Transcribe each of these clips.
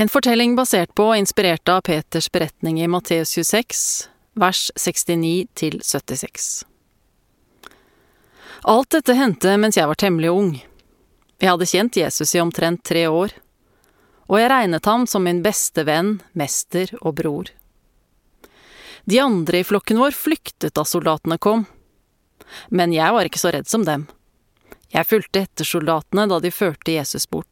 En fortelling basert på og inspirert av Peters beretning i Matteus 26, vers 69 til 76. Alt dette hendte mens jeg var temmelig ung. Jeg hadde kjent Jesus i omtrent tre år, og jeg regnet ham som min beste venn, mester og bror. De andre i flokken vår flyktet da soldatene kom, men jeg var ikke så redd som dem. Jeg fulgte etter soldatene da de førte Jesus bort.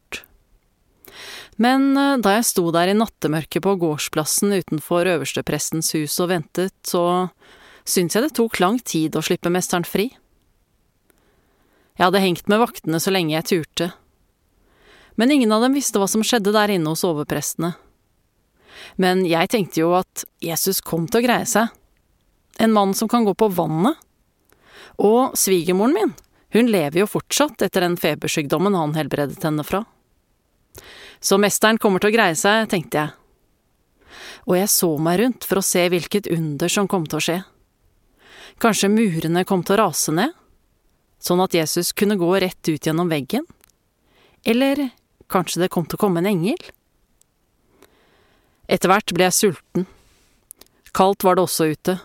Men eh, da jeg sto der i nattemørket på gårdsplassen utenfor øversteprestens hus og ventet, så syntes jeg det tok lang tid å slippe mesteren fri. Jeg hadde hengt med vaktene så lenge jeg turte. Men ingen av dem visste hva som skjedde der inne hos overprestene. Men jeg tenkte jo at Jesus kom til å greie seg. En mann som kan gå på vannet. Og svigermoren min, hun lever jo fortsatt etter den febersykdommen han helbredet henne fra. Så mesteren kommer til å greie seg, tenkte jeg. Og jeg så meg rundt for å se hvilket under som kom til å skje. Kanskje murene kom til å rase ned? Sånn at Jesus kunne gå rett ut gjennom veggen? Eller kanskje det kom til å komme en engel? Etter hvert ble jeg sulten. Kaldt var det også ute.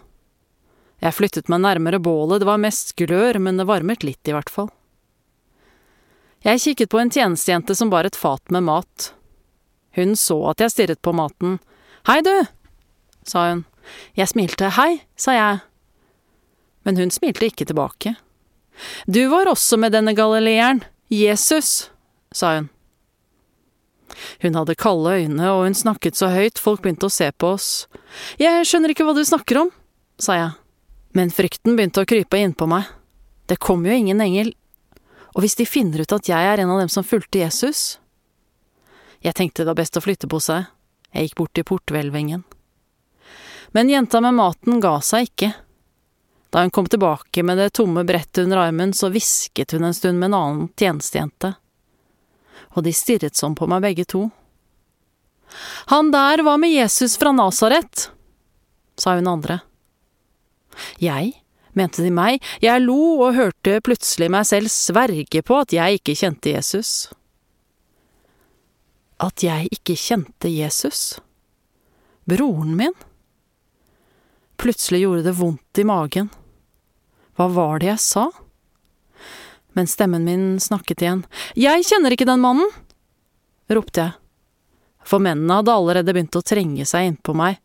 Jeg flyttet meg nærmere bålet, det var mest glør, men det varmet litt i hvert fall. Jeg kikket på en tjenestejente som bar et fat med mat. Hun så at jeg stirret på maten. Hei, du, sa hun. Jeg smilte. Hei, sa jeg. Men hun smilte ikke tilbake. Du var også med denne galileeren, Jesus, sa hun. Hun hadde kalde øyne, og hun snakket så høyt folk begynte å se på oss. Jeg skjønner ikke hva du snakker om, sa jeg. Men frykten begynte å krype innpå meg. Det kom jo ingen engel. Og hvis de finner ut at jeg er en av dem som fulgte Jesus? Jeg tenkte det var best å flytte på seg. Jeg gikk bort til porthvelvingen. Men jenta med maten ga seg ikke. Da hun kom tilbake med det tomme brettet under armen, så hvisket hun en stund med en annen tjenestejente og de stirret sånn på meg begge to. Han der var med Jesus fra Nasaret, sa hun andre. Jeg, mente de meg, jeg lo og hørte plutselig meg selv sverge på at jeg ikke kjente Jesus. At jeg ikke kjente Jesus? Broren min? Plutselig gjorde det vondt i magen. Hva var det jeg sa? men stemmen min snakket igjen. Jeg kjenner ikke den mannen! ropte jeg. For mennene hadde allerede begynt å trenge seg innpå meg.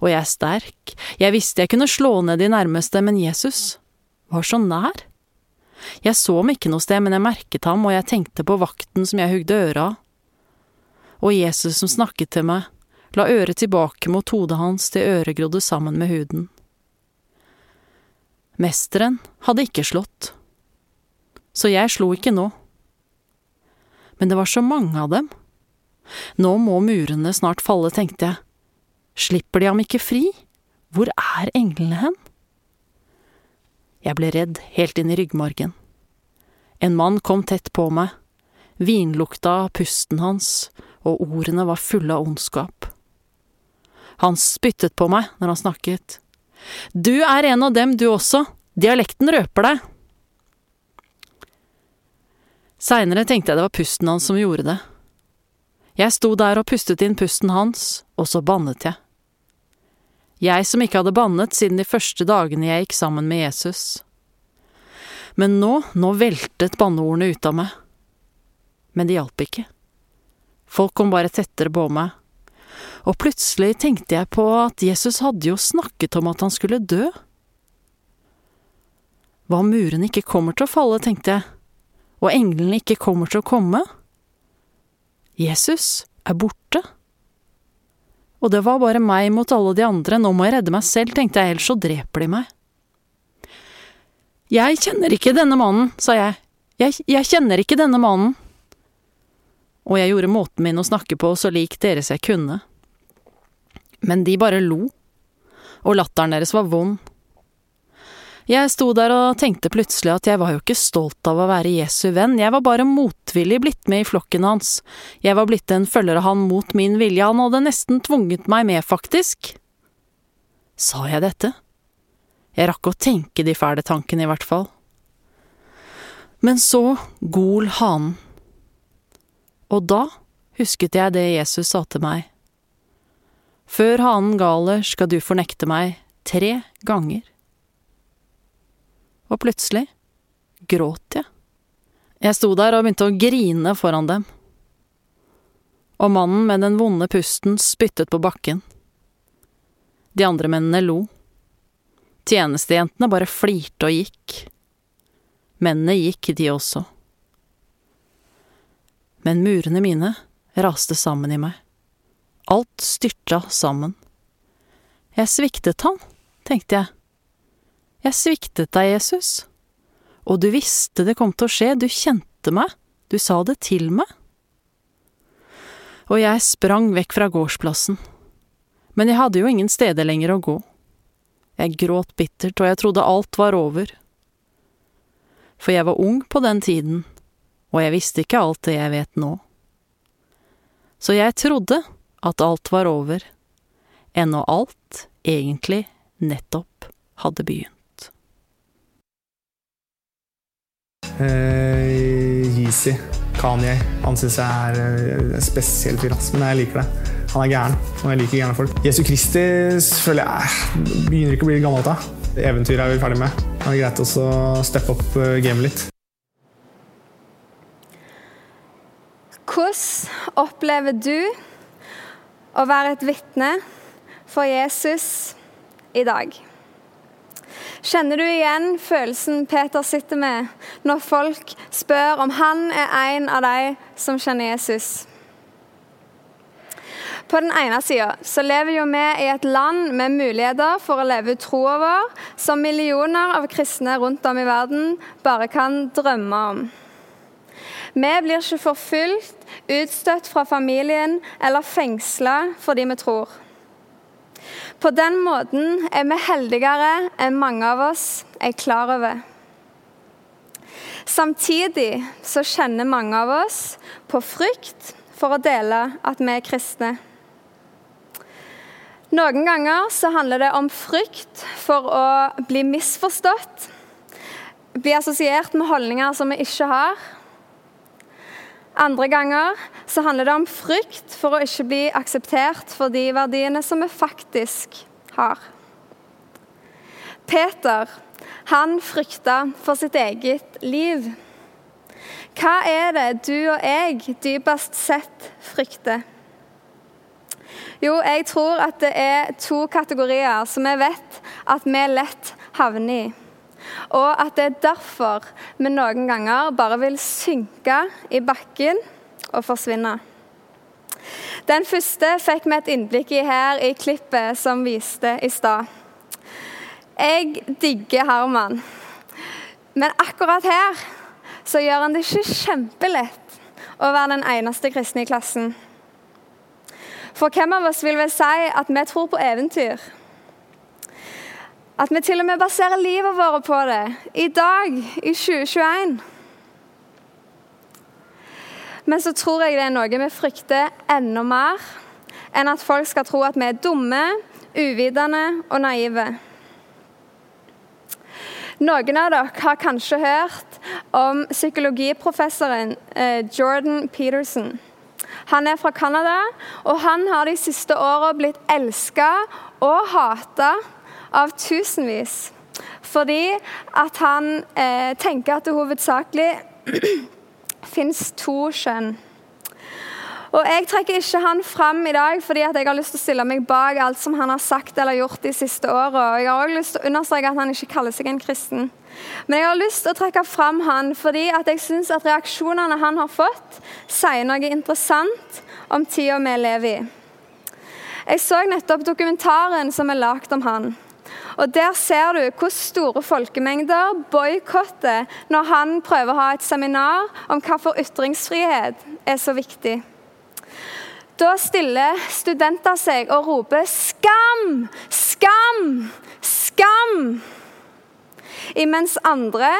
Og jeg er sterk, jeg visste jeg kunne slå ned de nærmeste, men Jesus var så nær. Jeg så ham ikke noe sted, men jeg merket ham, og jeg tenkte på vakten som jeg hugde øret av. Og Jesus som snakket til meg, la øret tilbake mot hodet hans til øret grodde sammen med huden. Mesteren hadde ikke slått så jeg slo ikke nå. Men det var så mange av dem. Nå må murene snart falle, tenkte jeg. Slipper de ham ikke fri? Hvor er englene hen? Jeg ble redd helt inn i ryggmargen. En mann kom tett på meg, vinlukta pusten hans, og ordene var fulle av ondskap. Han spyttet på meg når han snakket. Du er en av dem, du også, dialekten røper deg. Seinere tenkte jeg det var pusten hans som gjorde det. Jeg sto der og pustet inn pusten hans, og så bannet jeg. Jeg som ikke hadde bannet siden de første dagene jeg gikk sammen med Jesus. Men nå, nå veltet banneordene ut av meg. Men det hjalp ikke. Folk kom bare tettere på meg. Og plutselig tenkte jeg på at Jesus hadde jo snakket om at han skulle dø. Hva om murene ikke kommer til å falle, tenkte jeg og englene ikke kommer til å komme? Jesus er borte. Og det var bare meg mot alle de andre, nå må jeg redde meg selv, tenkte jeg, ellers så dreper de meg. Jeg kjenner ikke denne mannen, sa jeg, jeg, jeg kjenner ikke denne mannen. Og jeg gjorde måten min å snakke på så lik deres jeg kunne. Men de bare lo, og latteren deres var vond. Jeg sto der og tenkte plutselig at jeg var jo ikke stolt av å være Jesu venn, jeg var bare motvillig blitt med i flokken hans, jeg var blitt en følger av han mot min vilje, han hadde nesten tvunget meg med, faktisk. Sa jeg dette? Jeg rakk å tenke de fæle tankene, i hvert fall. Men så gol hanen. Og da husket jeg det Jesus sa til meg. Før hanen galer skal du fornekte meg tre ganger. Og plutselig gråt jeg. Jeg sto der og begynte å grine foran dem. Og mannen med den vonde pusten spyttet på bakken. De andre mennene lo. Tjenestejentene bare flirte og gikk. Mennene gikk, de også. Men murene mine raste sammen i meg. Alt styrta sammen. Jeg sviktet han, tenkte jeg. Jeg sviktet deg, Jesus. Og du visste det kom til å skje, du kjente meg, du sa det til meg. Og jeg sprang vekk fra gårdsplassen. Men jeg hadde jo ingen steder lenger å gå. Jeg gråt bittert, og jeg trodde alt var over. For jeg var ung på den tiden, og jeg visste ikke alt det jeg vet nå. Så jeg trodde at alt var over, ennå alt egentlig nettopp hadde begynt. Eh, Yeezy, Kanye, han syns jeg er eh, spesielt fyr, men jeg liker det. Han er gæren, og jeg liker gærne folk. Jesu Kristi føler jeg begynner ikke å bli gammelt av. Eventyret er vi ferdig med. Det er greit også å steppe opp eh, gamet litt. Hvordan opplever du å være et vitne for Jesus i dag. Kjenner du igjen følelsen Peter sitter med når folk spør om han er en av de som kjenner Jesus? På den ene sida så lever jo vi i et land med muligheter for å leve ut troa vår, som millioner av kristne rundt om i verden bare kan drømme om. Vi blir ikke forfulgt, utstøtt fra familien eller fengsla fordi vi tror. På den måten er vi heldigere enn mange av oss er klar over. Samtidig så kjenner mange av oss på frykt for å dele at vi er kristne. Noen ganger så handler det om frykt for å bli misforstått, bli assosiert med holdninger som vi ikke har, andre ganger så handler det om frykt for å ikke bli akseptert for de verdiene som vi faktisk har. Peter han frykta for sitt eget liv. Hva er det du og jeg dypest sett frykter? Jo, jeg tror at det er to kategorier som vi vet at vi lett havner i. Og at det er derfor vi noen ganger bare vil synke i bakken og forsvinne. Den første fikk vi et innblikk i her i klippet som viste i stad. Jeg digger Herman, men akkurat her så gjør han det ikke kjempelett å være den eneste kristne i klassen. For hvem av oss vil vel si at vi tror på eventyr? At vi til og med baserer livet vårt på det i dag, i 2021. Men så tror jeg det er noe vi frykter enda mer enn at folk skal tro at vi er dumme, uvitende og naive. Noen av dere har kanskje hørt om psykologiprofessoren eh, Jordan Peterson. Han er fra Canada, og han har de siste åra blitt elska og hata av tusenvis. Fordi at han eh, tenker at det hovedsakelig fins to kjønn. Og Jeg trekker ikke han fram i dag fordi at jeg har lyst til å stille meg bak alt som han har sagt eller gjort de siste åra. Jeg har også lyst til å understreke at han ikke kaller seg en kristen. Men jeg har lyst til å trekke fram han fordi at jeg syns at reaksjonene han har fått, sier noe interessant om tida vi lever i. Jeg så nettopp dokumentaren som er lagd om han. Og Der ser du hvor store folkemengder boikotter når han prøver å ha et seminar om hvorfor ytringsfrihet er så viktig. Da stiller studenter seg og roper 'skam! Skam! Skam!' Imens andre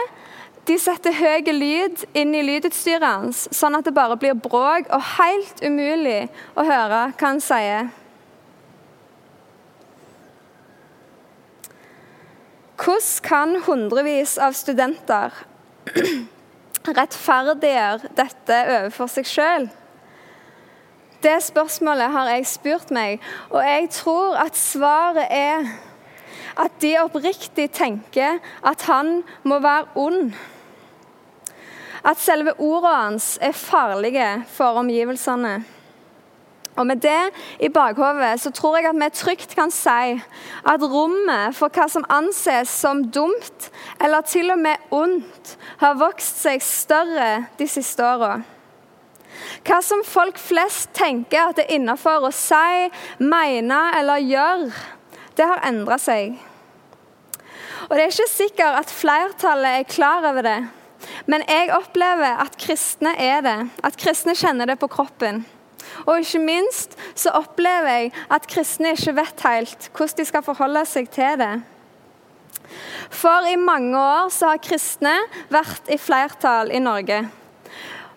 de setter høy lyd inn i lydutstyret hans, sånn at det bare blir bråk og helt umulig å høre hva han sier. Hvordan kan hundrevis av studenter rettferdiggjøre dette overfor seg sjøl? Det spørsmålet har jeg spurt meg, og jeg tror at svaret er at de oppriktig tenker at han må være ond. At selve ordene hans er farlige for omgivelsene. Og Med det i bakhodet så tror jeg at vi trygt kan si at rommet for hva som anses som dumt, eller til og med ondt, har vokst seg større de siste åra. Hva som folk flest tenker at det er innafor å si, mene eller gjøre, det har endra seg. Og Det er ikke sikkert at flertallet er klar over det, men jeg opplever at kristne er det. At kristne kjenner det på kroppen. Og ikke minst så opplever jeg at kristne ikke vet helt hvordan de skal forholde seg til det. For i mange år så har kristne vært i flertall i Norge.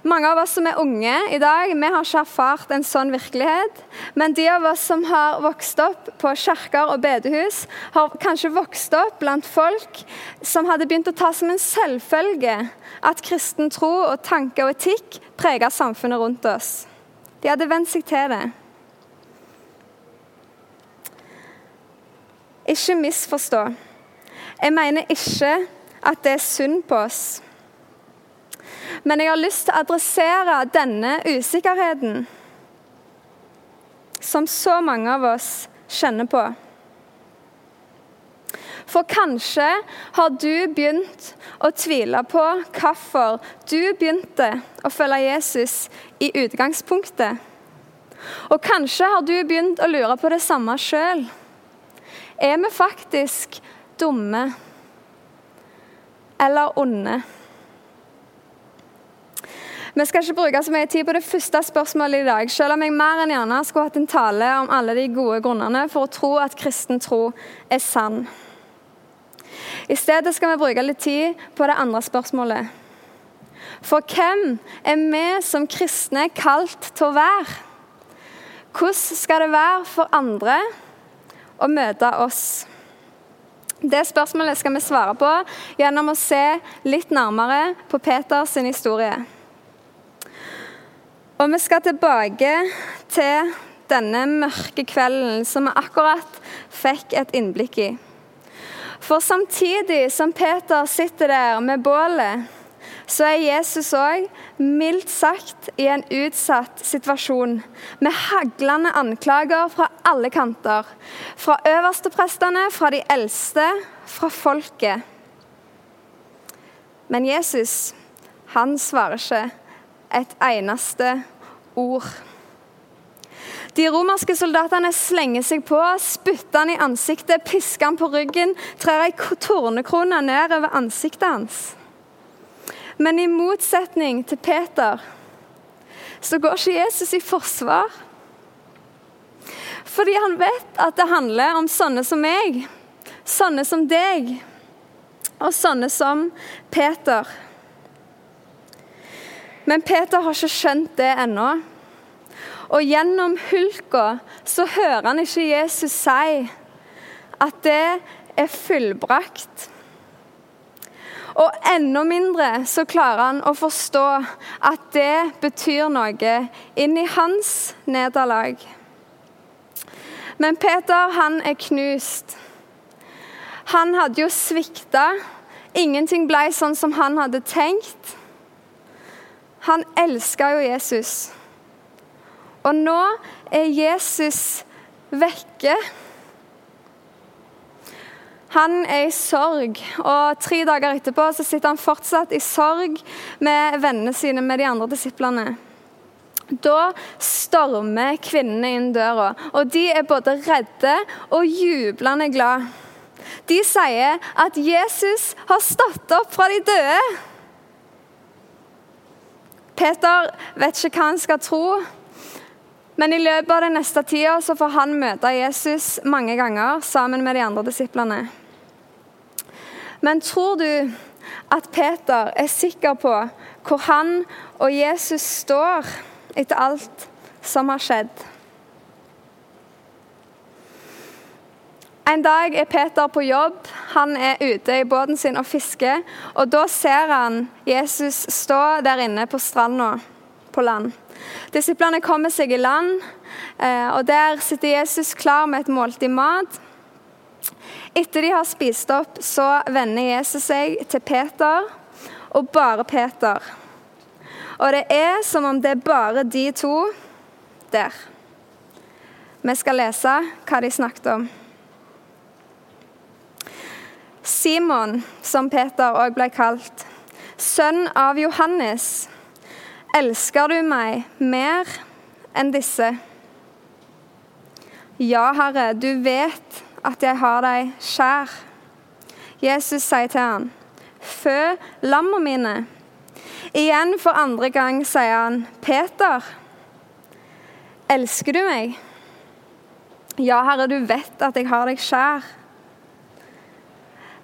Mange av oss som er unge i dag, vi har ikke erfart en sånn virkelighet. Men de av oss som har vokst opp på kirker og bedehus, har kanskje vokst opp blant folk som hadde begynt å ta som en selvfølge at kristen tro og tanke og etikk preger samfunnet rundt oss. De hadde vent seg til det. Ikke misforstå. Jeg mener ikke at det er synd på oss. Men jeg har lyst til å adressere denne usikkerheten som så mange av oss kjenner på. For kanskje har du begynt å tvile på hvorfor du begynte å følge Jesus i utgangspunktet. Og kanskje har du begynt å lure på det samme sjøl. Er vi faktisk dumme eller onde? Vi skal ikke bruke så mye tid på det første spørsmålet i dag, selv om jeg mer enn gjerne skulle hatt en tale om alle de gode grunnene for å tro at kristen tro er sann. I stedet skal vi bruke litt tid på det andre spørsmålet. For hvem er vi som kristne kalt til å være? Hvordan skal det være for andre å møte oss? Det spørsmålet skal vi svare på gjennom å se litt nærmere på Peters historie. Og vi skal tilbake til denne mørke kvelden som vi akkurat fikk et innblikk i. For samtidig som Peter sitter der med bålet, så er Jesus òg mildt sagt i en utsatt situasjon, med haglende anklager fra alle kanter. Fra øversteprestene, fra de eldste, fra folket. Men Jesus, han svarer ikke et eneste ord. De romerske soldatene slenger seg på, spytter han i ansiktet, pisker han på ryggen, trer ei tornekrone ned over ansiktet hans. Men i motsetning til Peter så går ikke Jesus i forsvar. Fordi han vet at det handler om sånne som meg, sånne som deg, og sånne som Peter. Men Peter har ikke skjønt det ennå. Og gjennom hulka så hører han ikke Jesus si at det er fullbrakt. Og enda mindre så klarer han å forstå at det betyr noe inn i hans nederlag. Men Peter, han er knust. Han hadde jo svikta. Ingenting ble sånn som han hadde tenkt. Han elska jo Jesus. Og nå er Jesus vekke. Han er i sorg, og tre dager etterpå så sitter han fortsatt i sorg med vennene sine, med de andre disiplene. Da stormer kvinnene inn døra, og de er både redde og jublende glad. De sier at Jesus har stått opp fra de døde. Peter vet ikke hva han skal tro. Men i løpet av den neste tida så får han møte Jesus mange ganger sammen med de andre disiplene. Men tror du at Peter er sikker på hvor han og Jesus står etter alt som har skjedd? En dag er Peter på jobb. Han er ute i båten sin og fisker. og Da ser han Jesus stå der inne på stranda på land. Disiplene kommer seg i land, eh, og der sitter Jesus klar med et måltid mat. Etter de har spist opp, så vender Jesus seg til Peter, og bare Peter. Og det er som om det er bare de to der. Vi skal lese hva de snakket om. Simon, som Peter òg ble kalt, sønn av Johannes, elsker du meg mer enn disse? Ja, Herre, du vet at jeg har deg kjær. Jesus sier til han, fø lammene mine. Igjen for andre gang sier han, Peter, elsker du meg? Ja, Herre, du vet at jeg har deg kjær.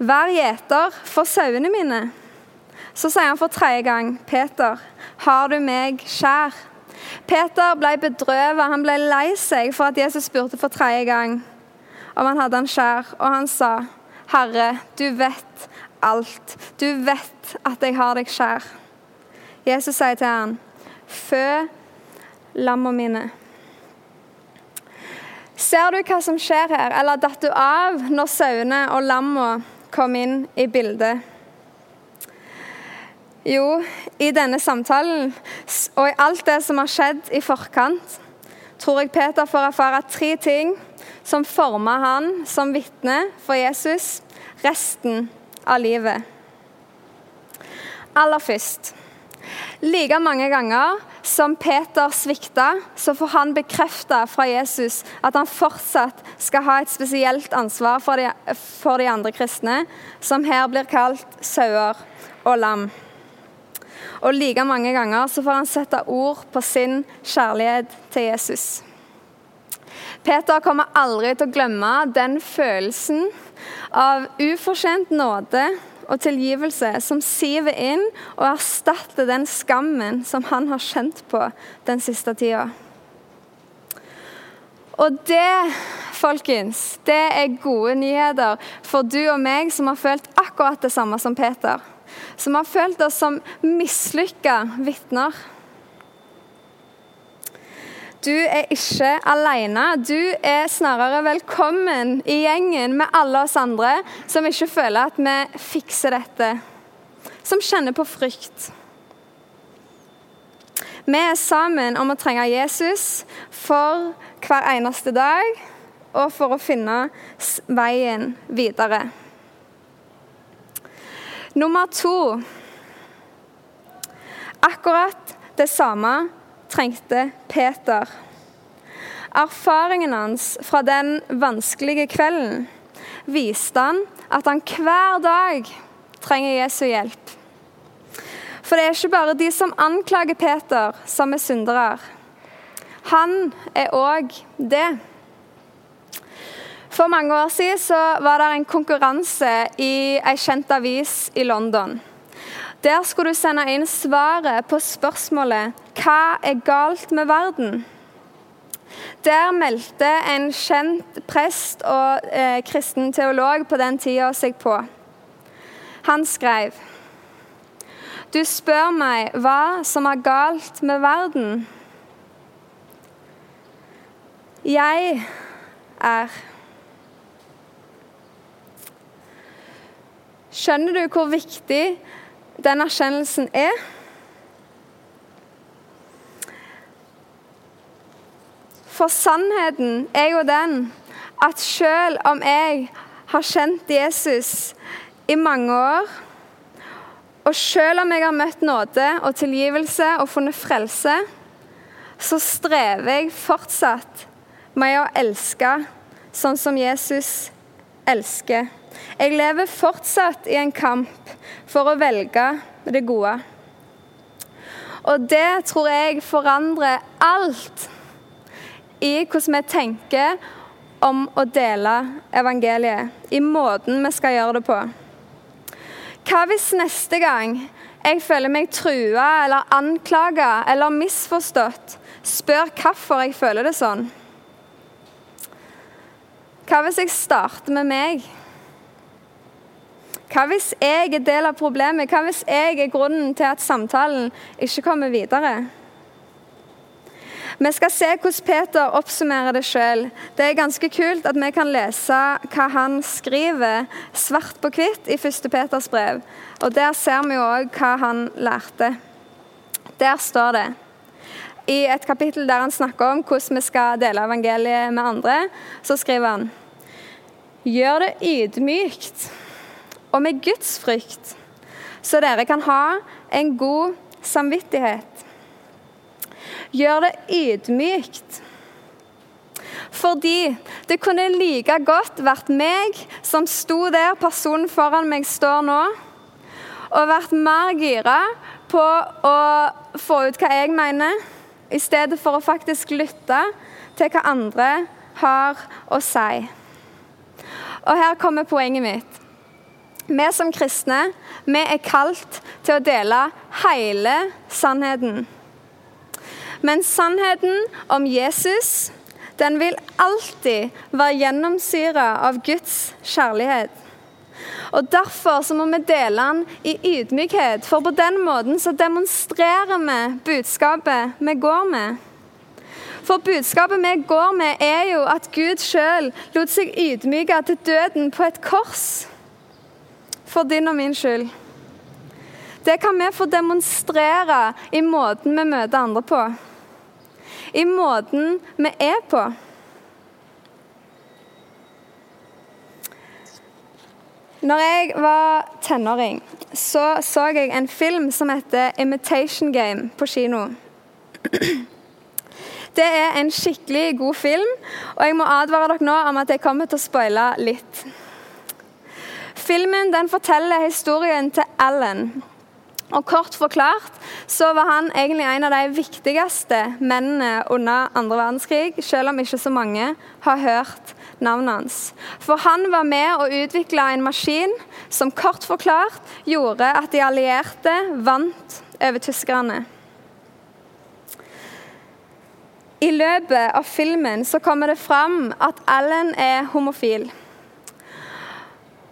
Vær gjeter for sauene mine. Så sier han for tredje gang, Peter, har du meg kjær? Peter ble bedrøvet, han ble lei seg for at Jesus spurte for tredje gang om han hadde han kjær, og han sa, Herre, du vet alt. Du vet at jeg har deg kjær. Jesus sier til han, fø lamma mine. Ser du hva som skjer her, eller datt du av når sauene og lamma kom inn i bildet? Jo, i denne samtalen og i alt det som har skjedd i forkant, tror jeg Peter får erfare tre ting som forma han som vitne for Jesus resten av livet. Aller først Like mange ganger som Peter svikta, så får han bekrefta fra Jesus at han fortsatt skal ha et spesielt ansvar for de, for de andre kristne, som her blir kalt sauer og lam. Og like mange ganger så får han sette ord på sin kjærlighet til Jesus. Peter kommer aldri til å glemme den følelsen av ufortjent nåde og tilgivelse som siver inn og erstatter den skammen som han har kjent på den siste tida. Og det, folkens, det er gode nyheter for du og meg som har følt akkurat det samme som Peter. Som har følt oss som mislykka vitner. Du er ikke alene. Du er snarere velkommen i gjengen med alle oss andre som ikke føler at vi fikser dette, som kjenner på frykt. Vi er sammen om å trenge Jesus for hver eneste dag og for å finne veien videre. Nummer to Akkurat det samme trengte Peter. Erfaringen hans fra den vanskelige kvelden viste han at han hver dag trenger Jesu hjelp. For det er ikke bare de som anklager Peter, som er syndere. Han er òg det. For mange år siden så var det en konkurranse i ei kjent avis i London. Der skulle du sende inn svaret på spørsmålet 'Hva er galt med verden?' Der meldte en kjent prest og eh, kristen teolog på den tida seg på. Han skrev Du spør meg hva som er galt med verden. Jeg er Skjønner du hvor viktig den erkjennelsen er. For sannheten er jo den at selv om jeg har kjent Jesus i mange år, og selv om jeg har møtt nåde og tilgivelse og funnet frelse, så strever jeg fortsatt med å elske sånn som Jesus elsker. Jeg lever fortsatt i en kamp for å velge det gode. Og det tror jeg forandrer alt i hvordan vi tenker om å dele evangeliet, i måten vi skal gjøre det på. Hva hvis neste gang jeg føler meg trua eller anklaga eller misforstått, spør hvorfor jeg føler det sånn? Hva hvis jeg starter med meg? Hva hvis jeg er del av problemet? Hva hvis jeg er grunnen til at samtalen ikke kommer videre? Vi skal se hvordan Peter oppsummerer det sjøl. Det er ganske kult at vi kan lese hva han skriver svart på hvitt i 1. Peters brev. Og Der ser vi òg hva han lærte. Der står det i et kapittel der han snakker om hvordan vi skal dele evangeliet med andre, så skriver han Gjør det ydmykt og med Guds frykt, så dere kan ha en god samvittighet. Gjør det ydmykt. Fordi det kunne like godt vært meg som sto der personen foran meg står nå, og vært mer gira på å få ut hva jeg mener, i stedet for å faktisk lytte til hva andre har å si. Og her kommer poenget mitt. Vi som kristne vi er kalt til å dele hele sannheten. Men sannheten om Jesus den vil alltid være gjennomsyra av Guds kjærlighet. Og Derfor så må vi dele den i ydmykhet, for på den måten så demonstrerer vi budskapet vi går med. For budskapet vi går med, er jo at Gud sjøl lot seg ydmyke til døden på et kors. For din og min skyld. Det kan vi få demonstrere i måten vi møter andre på. I måten vi er på. Når jeg var tenåring, så så jeg en film som heter 'Imitation Game' på kino. Det er en skikkelig god film, og jeg må advare dere nå om at jeg kommer til å spoile litt. Filmen den forteller historien til Ellen. Og Kort forklart så var han egentlig en av de viktigste mennene under andre verdenskrig, selv om ikke så mange har hørt navnet hans. For han var med å utvikle en maskin som kort forklart gjorde at de allierte vant over tyskerne. I løpet av filmen så kommer det fram at Allen er homofil.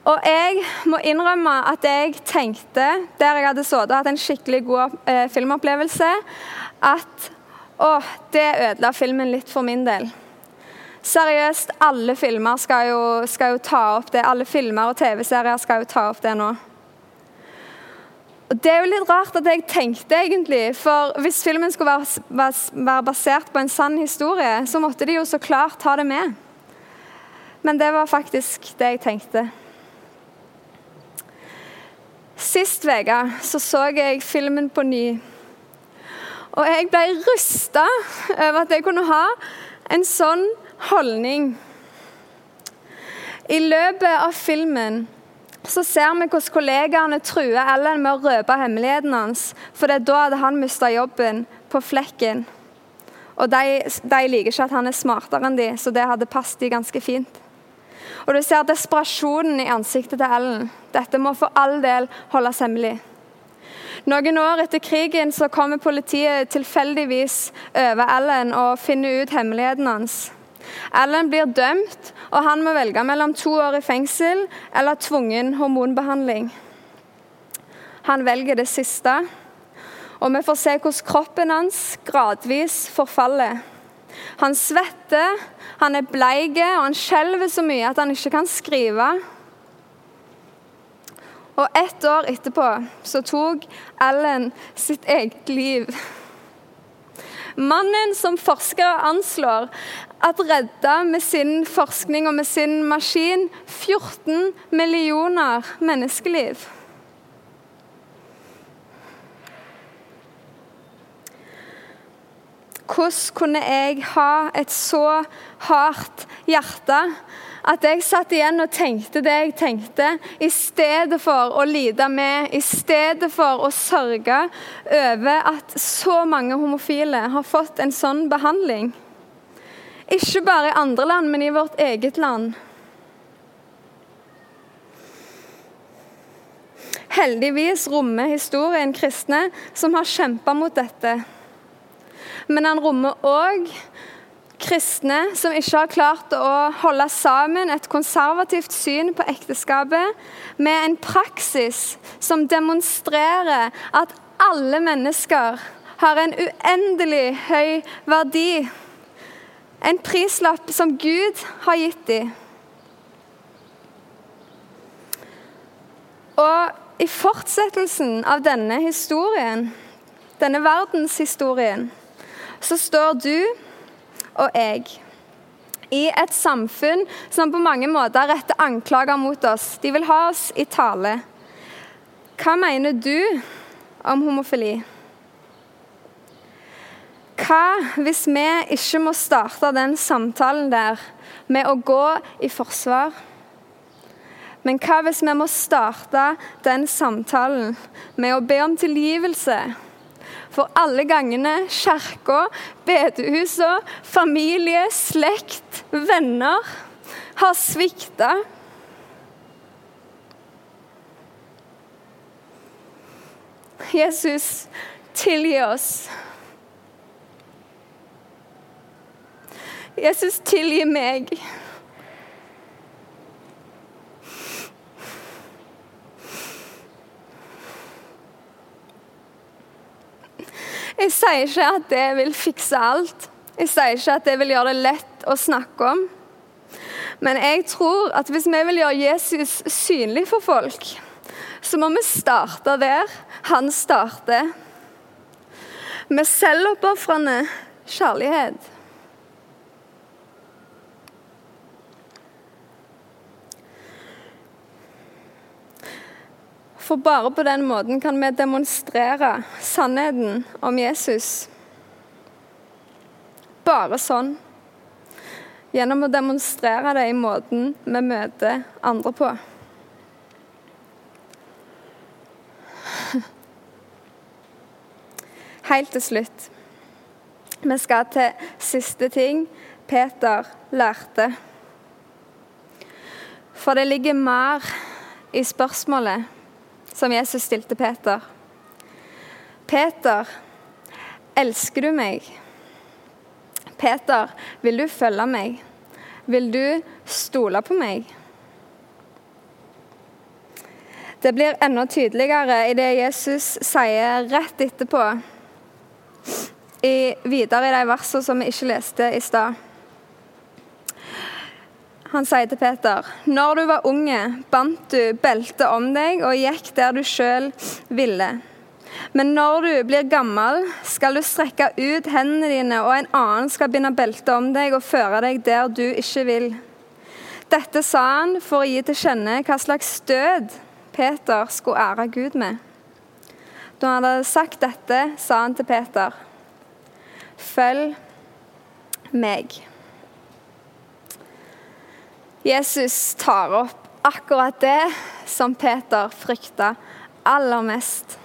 Og jeg må innrømme at jeg tenkte, der jeg hadde sittet og hatt en skikkelig god eh, filmopplevelse, at å, det ødela filmen litt for min del. Seriøst, alle filmer skal jo, skal jo ta opp det. Alle filmer og TV-serier skal jo ta opp det nå. Og Det er jo litt rart at jeg tenkte, egentlig. For hvis filmen skulle være, være basert på en sann historie, så måtte de jo så klart ta det med. Men det var faktisk det jeg tenkte. Sist uke så, så jeg filmen på ny. Og jeg ble rysta over at jeg kunne ha en sånn holdning. I løpet av filmen så ser vi hvordan kollegaene truer Ellen med å røpe hemmeligheten hans, for det er da hadde han mista jobben på flekken. Og de, de, liker ikke at han er smartere enn de, så det hadde passet de ganske fint. Og du ser desperasjonen i ansiktet til Ellen. Dette må for all del holdes hemmelig. Noen år etter krigen så kommer politiet tilfeldigvis over Ellen og finner ut hemmeligheten hans. Ellen blir dømt, og han må velge mellom to år i fengsel eller tvungen hormonbehandling. Han velger det siste, og vi får se hvordan kroppen hans gradvis forfaller. Han svetter, han er bleik, og han skjelver så mye at han ikke kan skrive. Og ett år etterpå så tok Ellen sitt eget liv. Mannen som forskere anslår at redda med sin forskning og med sin maskin 14 millioner menneskeliv. Hvordan kunne jeg ha et så hardt hjerte at jeg satt igjen og tenkte det jeg tenkte, i stedet for å lide med, i stedet for å sørge over at så mange homofile har fått en sånn behandling? Ikke bare i andre land, men i vårt eget land. Heldigvis rommer historien kristne som har kjempa mot dette men han rommer òg kristne som ikke har klart å holde sammen et konservativt syn på ekteskapet, med en praksis som demonstrerer at alle mennesker har en uendelig høy verdi. En prislapp som Gud har gitt dem. Og i fortsettelsen av denne historien, denne verdenshistorien, så står du og jeg i et samfunn som på mange måter retter anklager mot oss. De vil ha oss i tale. Hva mener du om homofili? Hva hvis vi ikke må starte den samtalen der med å gå i forsvar? Men hva hvis vi må starte den samtalen med å be om tilgivelse? For alle gangene kirka, bedehusene, familie, slekt, venner har svikta. Jesus, tilgi oss. Jesus, tilgi meg. Jeg sier ikke at det vil fikse alt. Jeg sier ikke at det vil gjøre det lett å snakke om. Men jeg tror at hvis vi vil gjøre Jesus synlig for folk, så må vi starte der han starter. Med selvoppofrende kjærlighet. For bare på den måten kan vi demonstrere sannheten om Jesus. Bare sånn. Gjennom å demonstrere det i måten vi møter andre på. Helt til slutt. Vi skal til siste ting Peter lærte. For det ligger mer i spørsmålet som Jesus stilte Peter. Peter, elsker du meg? Peter, vil du følge meg? Vil du stole på meg? Det blir enda tydeligere i det Jesus sier rett etterpå, i, videre i de versene som vi ikke leste i stad. Han sier til Peter, når du var unge, bandt du beltet om deg og gikk der du sjøl ville. Men når du blir gammel, skal du strekke ut hendene dine, og en annen skal binde beltet om deg og føre deg der du ikke vil. Dette sa han for å gi til kjenne hva slags død Peter skulle ære Gud med. Da han hadde sagt dette, sa han til Peter, følg meg. Jesus tar opp akkurat det som Peter frykta aller mest.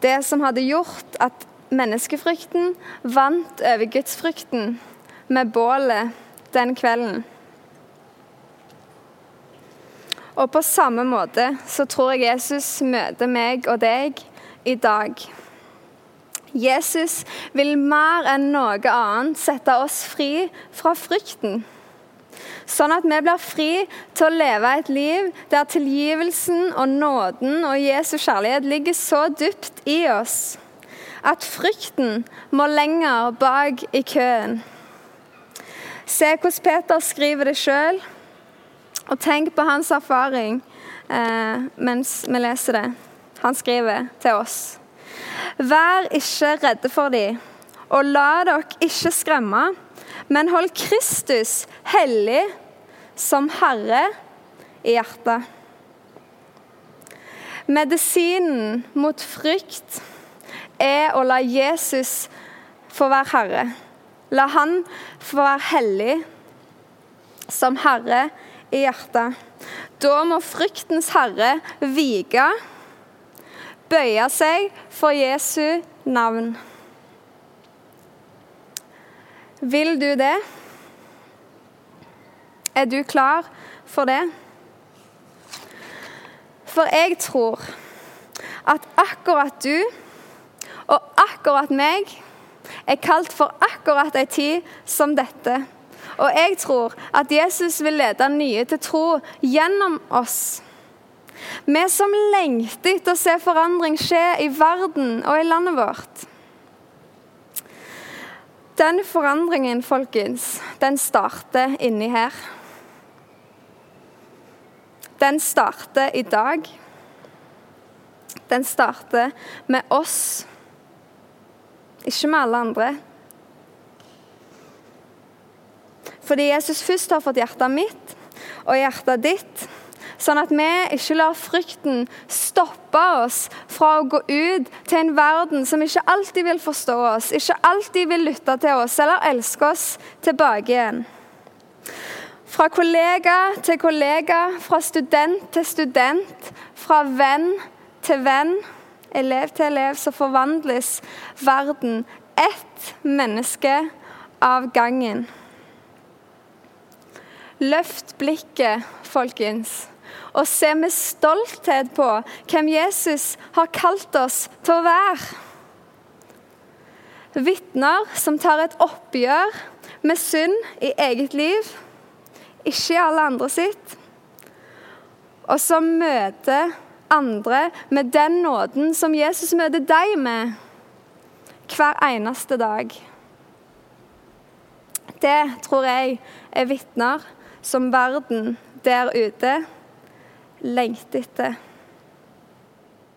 Det som hadde gjort at menneskefrykten vant over gudsfrykten med bålet den kvelden. Og på samme måte så tror jeg Jesus møter meg og deg i dag. Jesus vil mer enn noe annet sette oss fri fra frykten. Sånn at vi blir fri til å leve et liv der tilgivelsen og nåden og Jesu kjærlighet ligger så dypt i oss at frykten må lenger bak i køen. Se hvordan Peter skriver det sjøl, og tenk på hans erfaring eh, mens vi leser det. Han skriver til oss. Vær ikke redde for dem, og la dere ikke skremme men hold Kristus hellig som Herre i hjertet. Medisinen mot frykt er å la Jesus få være Herre. La Han få være hellig som Herre i hjertet. Da må fryktens herre vike, bøye seg for Jesu navn. Vil du det? Er du klar for det? For jeg tror at akkurat du og akkurat meg er kalt for akkurat ei tid som dette. Og jeg tror at Jesus vil lede nye til tro gjennom oss. Vi som lengter etter å se forandring skje i verden og i landet vårt. Den forandringen, folkens, den starter inni her. Den starter i dag. Den starter med oss, ikke med alle andre. Fordi Jesus først har fått hjertet mitt og hjertet ditt, sånn at vi ikke lar frykten stoppe oss fra å gå ut til en verden som ikke alltid vil forstå oss, ikke alltid vil lytte til oss eller elske oss tilbake igjen. Fra kollega til kollega, fra student til student, fra venn til venn, elev til elev, så forvandles verden ett menneske av gangen. Løft blikket, folkens, og se med stolthet på hvem Jesus har kalt oss til å være. Vitner som tar et oppgjør med synd i eget liv, ikke i alle andre sitt, og som møter andre med den nåden som Jesus møter deg med hver eneste dag. Det tror jeg er vitner som verden der ute lengter etter.